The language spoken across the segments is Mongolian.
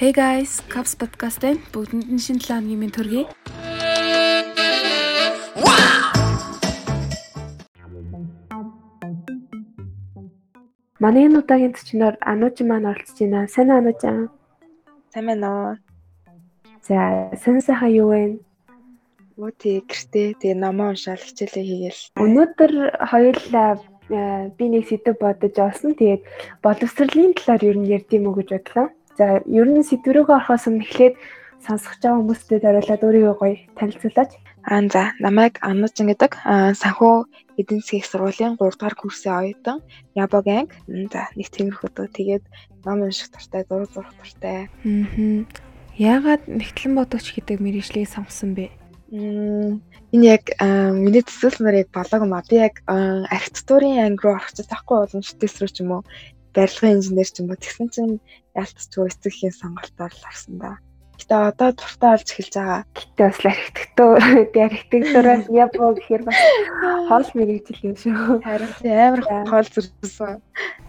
Hey guys, Caps podcast-ын бүгдэнд нь шинэ 7 өдрийн мэнд төргий. Манай энэ удаагийн төчнөр Анууч маань оролцож байна. Сайн Анууч аа. Сайн байна уу? За, сэн сайхан юу вэ? Өө тий гэртээ тэгээ намаа уншаал хичээлээ хийгээл. Өнөөдөр хоёулаа би нэг сэдв бодож олсон. Тэгээд боловсролын талаар юу нэр дийм үү гэж бодлоо. За ер нь сэдврөөгөө орохоос өмнө эхлээд сонсох жаа хүмүүстэй дараалаад өөрийгөө гоё танилцуулаач. Аа за намайг Аннужин гэдэг санхүү эдийн засгийн сургуулийн 3 дугаар курсын оюутан Ябог анги. За нэг тиймэрхүү дөө тэгээд ном унших дуртай, зураг зурх дуртай. Аа. Яагаад нэгтлэн бодогч гэдэг мэрэгжлийг сонгосон бэ? Энэ яг миний төсөөлснөр яг болоог юм а. Би яг архитектурын анги руу орох гэж таахгүй боломжтой рүү ч юм уу барилгын инженер ч юм уу тэгсэн чинь ялцчихгүй эцэгхийн сонголтоор л арсан да. Гэтэ одоо дуртай болж эхэлж байгаа. Гэтэ бас архитектур, архитектураас япоо гэхээр бас хоол мэрэгжил юм шүү. Харин амар хоол зүрхсэн.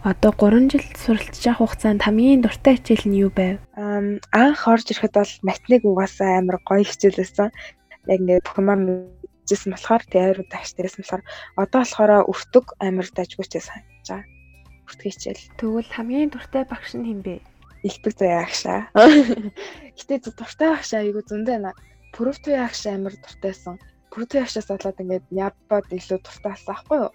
Одоо 3 жил суралцж явах хугацаанд хамгийн дуртай хичээл нь юу байв? Анх орж ирэхэд бол математик угаасаа амар гоё хичээл байсан. Яг ингээд бүх юмар мэдчихсэн болохоор тэр дагш дээрээс болохоор одоо болохоор өвтөг амар дажгүйчээ санаж байгаа бүртгэх хичээл. Тэгвэл хамгийн дуртай багш нь хэн бэ? Илбэг заяа агшаа. Гэтэ дуртай багш айгу зөндөө байна. Пүрвтүй агш амар дуртайсан. Пүрвтүй агшаас болоод ингээд ябад илүү дуртай болсон аахгүй юу?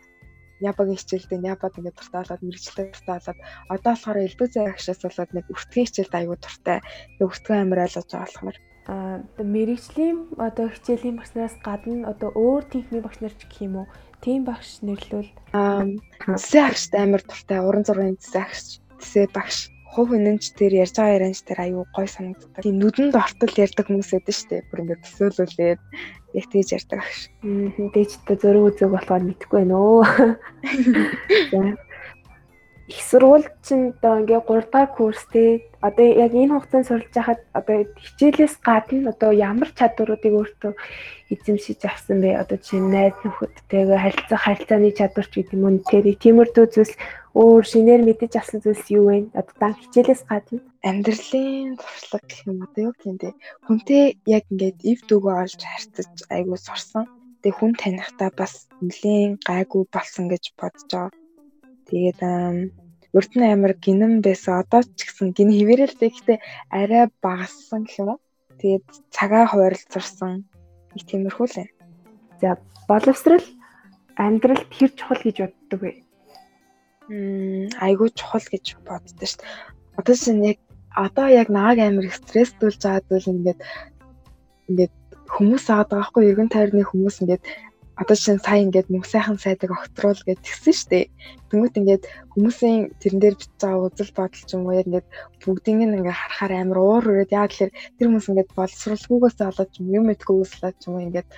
Ябагийн хичээлдээ ябад ингээд дуртай болоод мэрэгчлээ дуртай болоод одоо болохоор илбэг заяа агшаас болоод нэг бүртгэх хичээлд айгу дуртай. Тэг бүртгэн амар ойлгож байгаа болохоор а мэрэгжлийн одоо хичээлийн багшнараас гадна одоо өөр техникийн багш нар ч гэх юм уу тийм багш нэрлвэл Тэсээ агштай амар дуртай уран зургийн тэсээ агш тэсээ багш хувь үнэнч тэр ярьж байгаа ярианч тэр аюу гой санагддаг. Тийм нүдэнд ортол ярьдаг хүмүүс шүү дээ. Бүр ингээд төсөөлүүлээд яг тэгж ярьдаг агш. Дээжтэй зөрөг үзэг болохоор мэдэхгүй байна өө. их сургууль чинь одоо ингээ 3 дахь курс те одоо яг энэ хугацаанд сурж байхад одоо хичээлээс гадна одоо ямар чадваруудыг өөртөө эзэмшиж авсан бэ? Одоо чинь найз нөхөдтэйгээ харилцах харилцааны чадварч гэдэг юм уу? Тэр тиймэрдүү зүйлс өөр шинээр мэдэж авсан зүйлс юу вэ? Одоо дан хичээлээс гадна. Амьдралын туршлага гэх юм одоо юу юм те хүнтэй яг ингээд ив дөгөө олж харьцаж айгуу сурсан. Тэг хүн танихдаа бас нэлийн гайгүй болсон гэж бодож байгаа Тэгээд урд нь амар гинэн байсан. Одоо ч гэсэн гин хിവэрэлтэй гэхдээ арай багассан гэх юм уу. Тэгээд цагаа хуваарлцарсан их тиймэрхүү л. За боловсрал амьдралд хэр чухал гэж боддог вэ? Мм айгүй чухал гэж боддоо шүү дээ. Одоо чинь яг одоо яг нааг амар стресстүүлж байгаа зүйл ингээд ингээд хүмүүс аваад байгаа хгүй эргэн тойрны хүмүүс ингээд одоо чинь сая ингээд мөнх сайхан сайдаг огтруул гэж тэгсэн дээ. Тэнгүүт ингээд хүмүүсийн тэрэн дээр бичиж байгаа үзэл бодол ч юм уу яг ингээд бүгдийг нь ингээд харахаар амар уур үрээд яа гэхээр тэр хүмүүс ингээд боловсруулгүйгээс олоод ч юм мэдгүйгээс олоод ч юм уу ингээд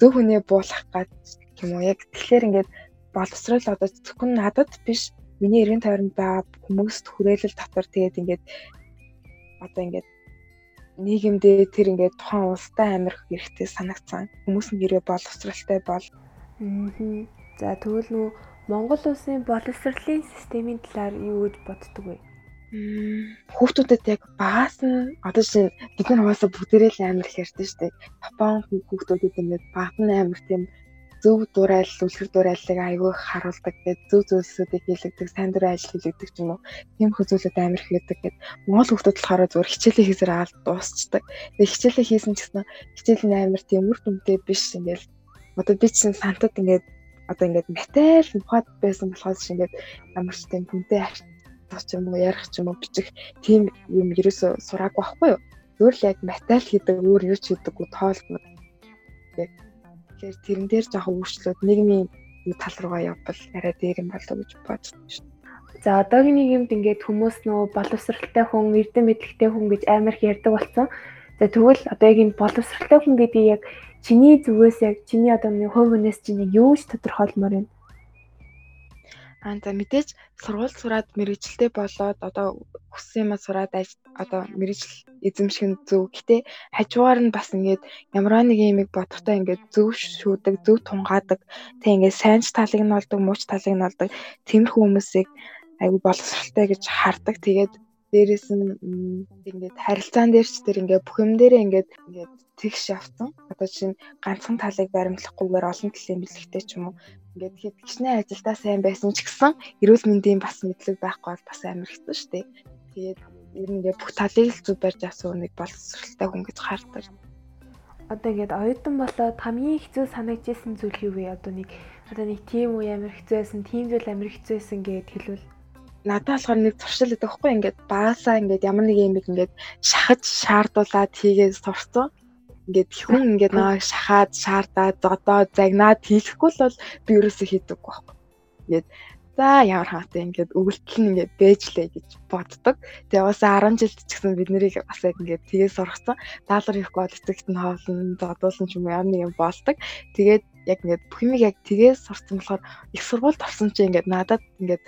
зөв хүнээ буулгах гад юм уу яг тэгэхээр ингээд боловсрол одоо зөвхөн надад биш миний эргэн тойронд байгаа хүмүүст хүрээлэл татвар тэгээд ингээд одоо ингээд нийгэмдээ тэр ингээд тухайн улстай амирх хэрэгтэй санагцсан. Хүмүүс нь хэрэг боловсралтай бол. Аа. За тэгвэл нүү Монгол улсын боловсролын системийн талаар юу гэж боддөг вэ? Хүүхдүүдэд яг багаас нь одоо чинь бид нар угаасаа бүгдээрээ л амир ярьдэн шүү дээ. Япон хүүхдүүдэд ингээд баг нь амир тийм зөв дурайл, үлгэр дурайлыг айгүй харуулдаг гэдэг зөв зүйлсүүдийг хийлэгдэг, сайн дурын ажил хийлэгдэг ч юм уу. Тийм хөзөөлөд амар хийдэг гэдэг. Монгол хүмүүс болохоор зөвөр хичээлээ хийсээр аал дуусчдаг. Тэгээ хичээлээ хийсэн ч гэсэн хичээл нь амар тийм үр дүнтэй биш ингээл одоо би чинь сантад ингээд одоо ингээд материал ухаад байсан болохоос ингээд ямар ч тийм хүнтэй авч юм уу ярих ч юм уу бичих тийм юм ерөөсө сураагүй байхгүй юу. Зөвөр л яг материал хийдэг өөр юу ч хийдэггүй тоолно. Яг Тэгэхээр тэрэн дээр жоохон өөрчлөлт нийгмийн тал руугаа явбал арай дээр юм болов гэж бодож шин. За одоогийн нийгэмд ингээд хүмүүс нөө боловсралтай хүн, эрдэм мэдлэгтэй хүн гэж амар их ярьдаг болсон. За тэгвэл одоо яг энэ боловсралтай хүн гэдэг яг чиний зүгээс яг чиний одоо нэг хувь хүнээс чинь юу ч тодорхойлмоор байна. Аа за мэдээж сургууль сураад мэрэгчлээ болоод одоо хүссэн юм сураад одоо мэрэгжил эзэмших нь зөв. Гэтэ хажуугаар нь бас ингээд ямар нэг юмыг бодохтой ингээд зөв шүүдэг, зөв тунгаадаг. Тэг ингээд сайн ч талыг нь олдог, муу ч талыг нь олдог. Тиймэрхүү хүмүүсийг айгүй боловсралтай гэж хардаг. Тэгээд дээрэс нь ингээд харилцаан дээр ч тэр ингээд бүх юм дээрээ ингээд ингээд тэгш явсан. Одоо чинь ганцхан талыг баримтлахгүйгээр олон талын бэлэгтэй ч юм уу ингээд хэд гişний ажилдаа сайн байсан ч гэсэн эрүүл мэндийн бас мэдлэг байхгүй бол бас амар хэцүү шүү дээ. Тэгээд ер нь ингээд бүх талыг л зүг барьж авсан нэг боловсралтай хүн гэж хардаг. Одоо ингээд оюутан болоод хамгийн хэцүү санагдчихсэн зүйл юу вэ? Одоо нэг одоо нэг тийм үе амар хэцүү байсан, тийм зүйл амар хэцүү байсан гэд хэлвэл надад болохоор нэг туршил өгөх байхгүй ингээд баасаа ингээд ямар нэг юм ингээд шахаж шаардуулаад хийгээд сурцсан. Ингээд хүн ингээд нэг шахаад шаардаад зодоо загнаад хийхгүй л бол би ерөөсөө хийдэг байхгүй. Ингээд за ямар хаатай ингээд өгөлтөл нь ингээд бэжлээ гэж боддог. Тэгээ бас 10 жилд ч гэсэн бид нарыг бас яг ингээд тгээс сургацсан. Даалгар хийхгүй бол эцэгт нь хоолн зодуулсан ч юм ямар нэг юм болдог. Тэгээд яг ингээд бүх юм яг тгээс сурцсан болохоор их сургуульд орсон чинь ингээд надад ингээд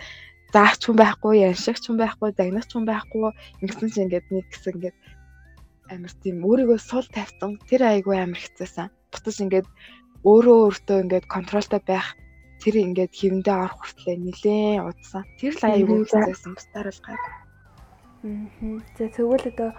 заач хүн байхгүй, яншигч хүн байхгүй, загнагч хүн байхгүй. Ингэсэн чинь ингээд нэг хэсэг ингээд амар тийм өөрийгөө сул тавьсан. Тэр айгүй амар хэцээсэн. Бутас ингээд өөрөө өөртөө ингээд контролтой байх тэр ингээд хэвэндээ орох хүртлээр нилээн удсан. Тэр л айгүй хэцээсэн. Бусдаар л гайгүй. Аа. За тэгвэл одоо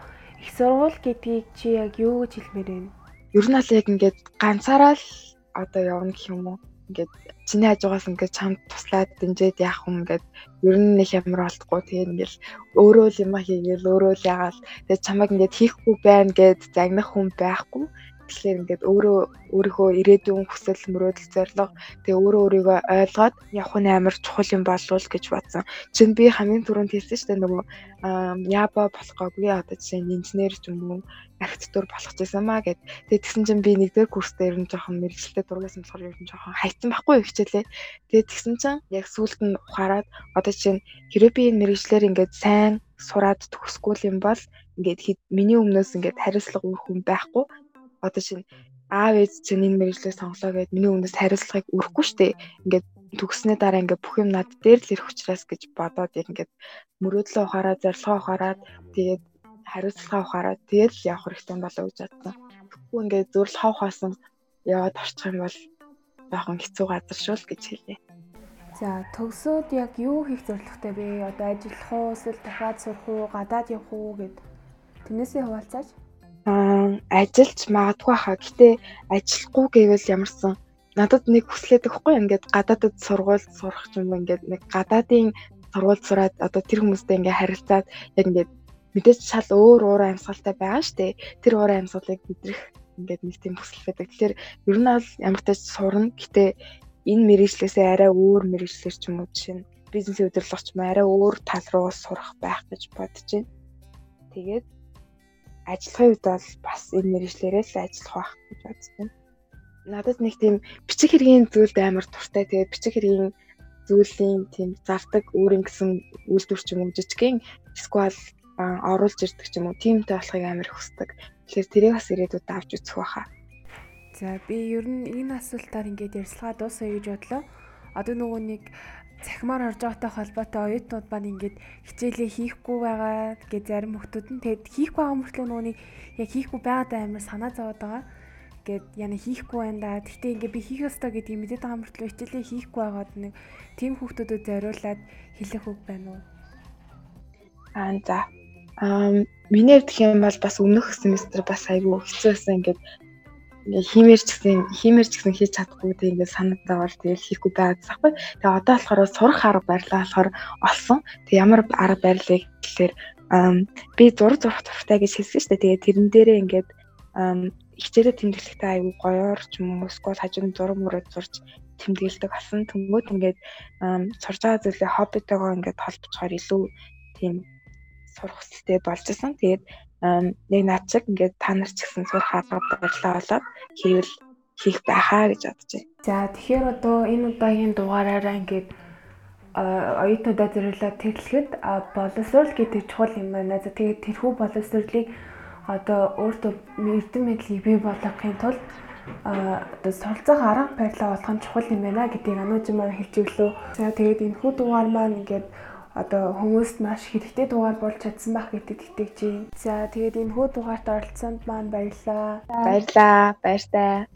их сургууль гэдгийг чи яг юу гэж хэлмээр вэ? Ер нь л яг ингээд ганцаараа л одоо явна гэх юм уу? Ингээд чиний хажуугаас ингээд чамд туслаад дэмжиж яах хүн ингээд ер нь нэг ямар болтгоо. Тэгээ ингээл өөрөө л юм хийгээл өөрөө л ягаал тэгээ чамайг ингээд хийхгүй байна гэд загнах хүн байхгүй Тэгэхээр ингээд өөрөө өөрийнхөө ирээдүйн хүсэл мөрөөдөл зорилго тэгээ өөрөө өөрийгөө ойлгоод явах нь амар чухал юм болов гэж бодсон. Чин би хамгийн түрүүнд хэлсэн шүү дээ нөгөө яба болохгүйг одоо жишээ нь инженер ч юм уу архитектур болох гэсэн маа гэд. Тэгээ тэгсэн чинь би нэгдүгээр курстээ ер нь жоохон мэрэгчлээ дургасан болохоор ер нь жоохон хайцсан байхгүй хичээлээ. Тэгээ тэгсэн чинь яг сүүлд нь ухаарад одоо жишээ нь хэрэв би энэ мэрэгчлэр ингээд сайн сураад төгсгүүл юм бол ингээд миний өмнөөс ингээд хариуцлага өгөх хүн байхгүй одоо чинь аав ээж чинь энэ мэрэгжлийг сонглоо гэд миний өмнөөс хариуцлагыг өрөхгүй штэ. Ингээд төгснөө дараа ингээд бүх юм над дээр л ирэх учраас гэж бодоод ингээд мөрөөдлөө ухаараа, зорилгоо ухаараад тэгээд хариуцлагаа ухаараад тэгээд л явах хэрэгтэй болоо гэж бодсон. Тэгэхгүй ингээд зүрл хав хаасан яваад орчих юм бол жоохон хэцүү газар шүү л гэж хэлээ. За төгсөөд яг юу хийх зорилготой бэ? Одоо ажиллах уу, эсвэл дахиад сурах уу, гадаад явах уу гэд тэрнээсээ хуваалцаач ажиллаж магадгүй хаа. Гэтэ ажиллахгүй гэвэл ямарсан надад нэг хүслээд өгөхгүй ингээд гадаадд сургууль сурах юм ингээд нэг гадаадын сургууль сураад одоо тэр хүмүүстэй ингээд харилцаад яг ингээд мэдээж шал өөр уур амьсгалтай байгаа штэ. Тэр уур амьсгалыг бидрэх ингээд нэг тийм хүсэл байдаг. Тэгэхээр ер нь бол ямар ч тач сурна. Гэтэ энэ мэрэгчлээсээ арай өөр мэрэгчлэр ч юм уу жишээ нь бизнесийн удирдлагч юм арай өөр тал руу сурах байх гэж бодож байна. Тэгээд ажиллахын үед бол бас энэ мэрэгчлэрээ л ажиллах байх гэж бодож байна. Надад нэг тийм бичиг хэргийн зүйлд амар туртай. Тэгээд бичиг хэргийн зүйлийн тийм зардаг өөрийн гэсэн үйлдвэр ч юм уу жижигхэн эсвэл оруулж ирдэг ч юм уу тиймтэй болохыг амар хүсдэг. Тэгэхээр тэрийг бас ирээдүйд авч үзэх байхаа. За би ер нь энэ асуултаар ингээд ярьцлага дуусгая гэж бодлоо. Одоо нөгөө нэг цахимаар орж байгаатай холбоотой оюутнууд маань ингээд хичээлээ хийхгүй байгаа гэж зарим хүмүүс нь тэгэд хийхгүй байгаа мөртлөө нөгөөний яг хийхгүй байгаадаа амар санаа зовоод байгаа гэд яна хийхгүй байна да. Гэхдээ ингээд би хийх ёстой гэдгийг мэдээд байгаа мөртлөө хичээлээ хийхгүй байгаад нэг тийм хүмүүсүүдэд зориулаад хэлэх үг байна уу? Аа за. Аа миний хувьд юм бол бас өмнөх семестр бас айгүй хэцүү байсан ингээд ингээ хиймэр ч гэсэн хиймэр ч гэсэн хийж чадахгүй тэг ингээ санагдаа бол тэгэл хийхгүй байгаад байхгүй. Тэгээ одоо болохоор сурах арга барилаа болохоор олсон. Тэг ямар арга барилыг гэхээр би зураг зурх туртай гэж хэлсэн шүү дээ. Тэгээ тэрэн дээрээ ингээд хичээлээ тэмдэглэхдээ аягүй гоёор ч юм уу эсвэл хажууд зураг мөрөд зурж тэмдэглэдэг асан тэнгууд ингээд сурж байгаа зүйлээ хоббитойгоо ингээд холбоцохоор илүү тийм сурах хэрэгтэй болж исэн. Тэгээд нэг над шиг ингээд та нар ч гэсэн сурах арга барилаа болоод хийвэл хийх байхаа гэж бодож байна. За тэгэхээр одоо энэ удаагийн дугаараараа ингээд оюутнуудаа зөвлөлөө тэглэхэд боловсрол гэдэг чухал юм байна. За тэгээд тэрхүү боловсролыг одоо өөртөө эрдэм мэдлийг бий болгохын тулд одоо суралцах арга барилаа болох нь чухал юм байна гэдгийг анууж маань хэлж өглөө. За тэгээд энэ хүү дугаар маань ингээд одоо хүмүүст маш хэрэгтэй дугаар болж чадсан байх гэдэг итгэж байна. За тэгээд энэ хүү дугаарт оролцсонд маань баярлалаа. Баярлалаа. Баяртай.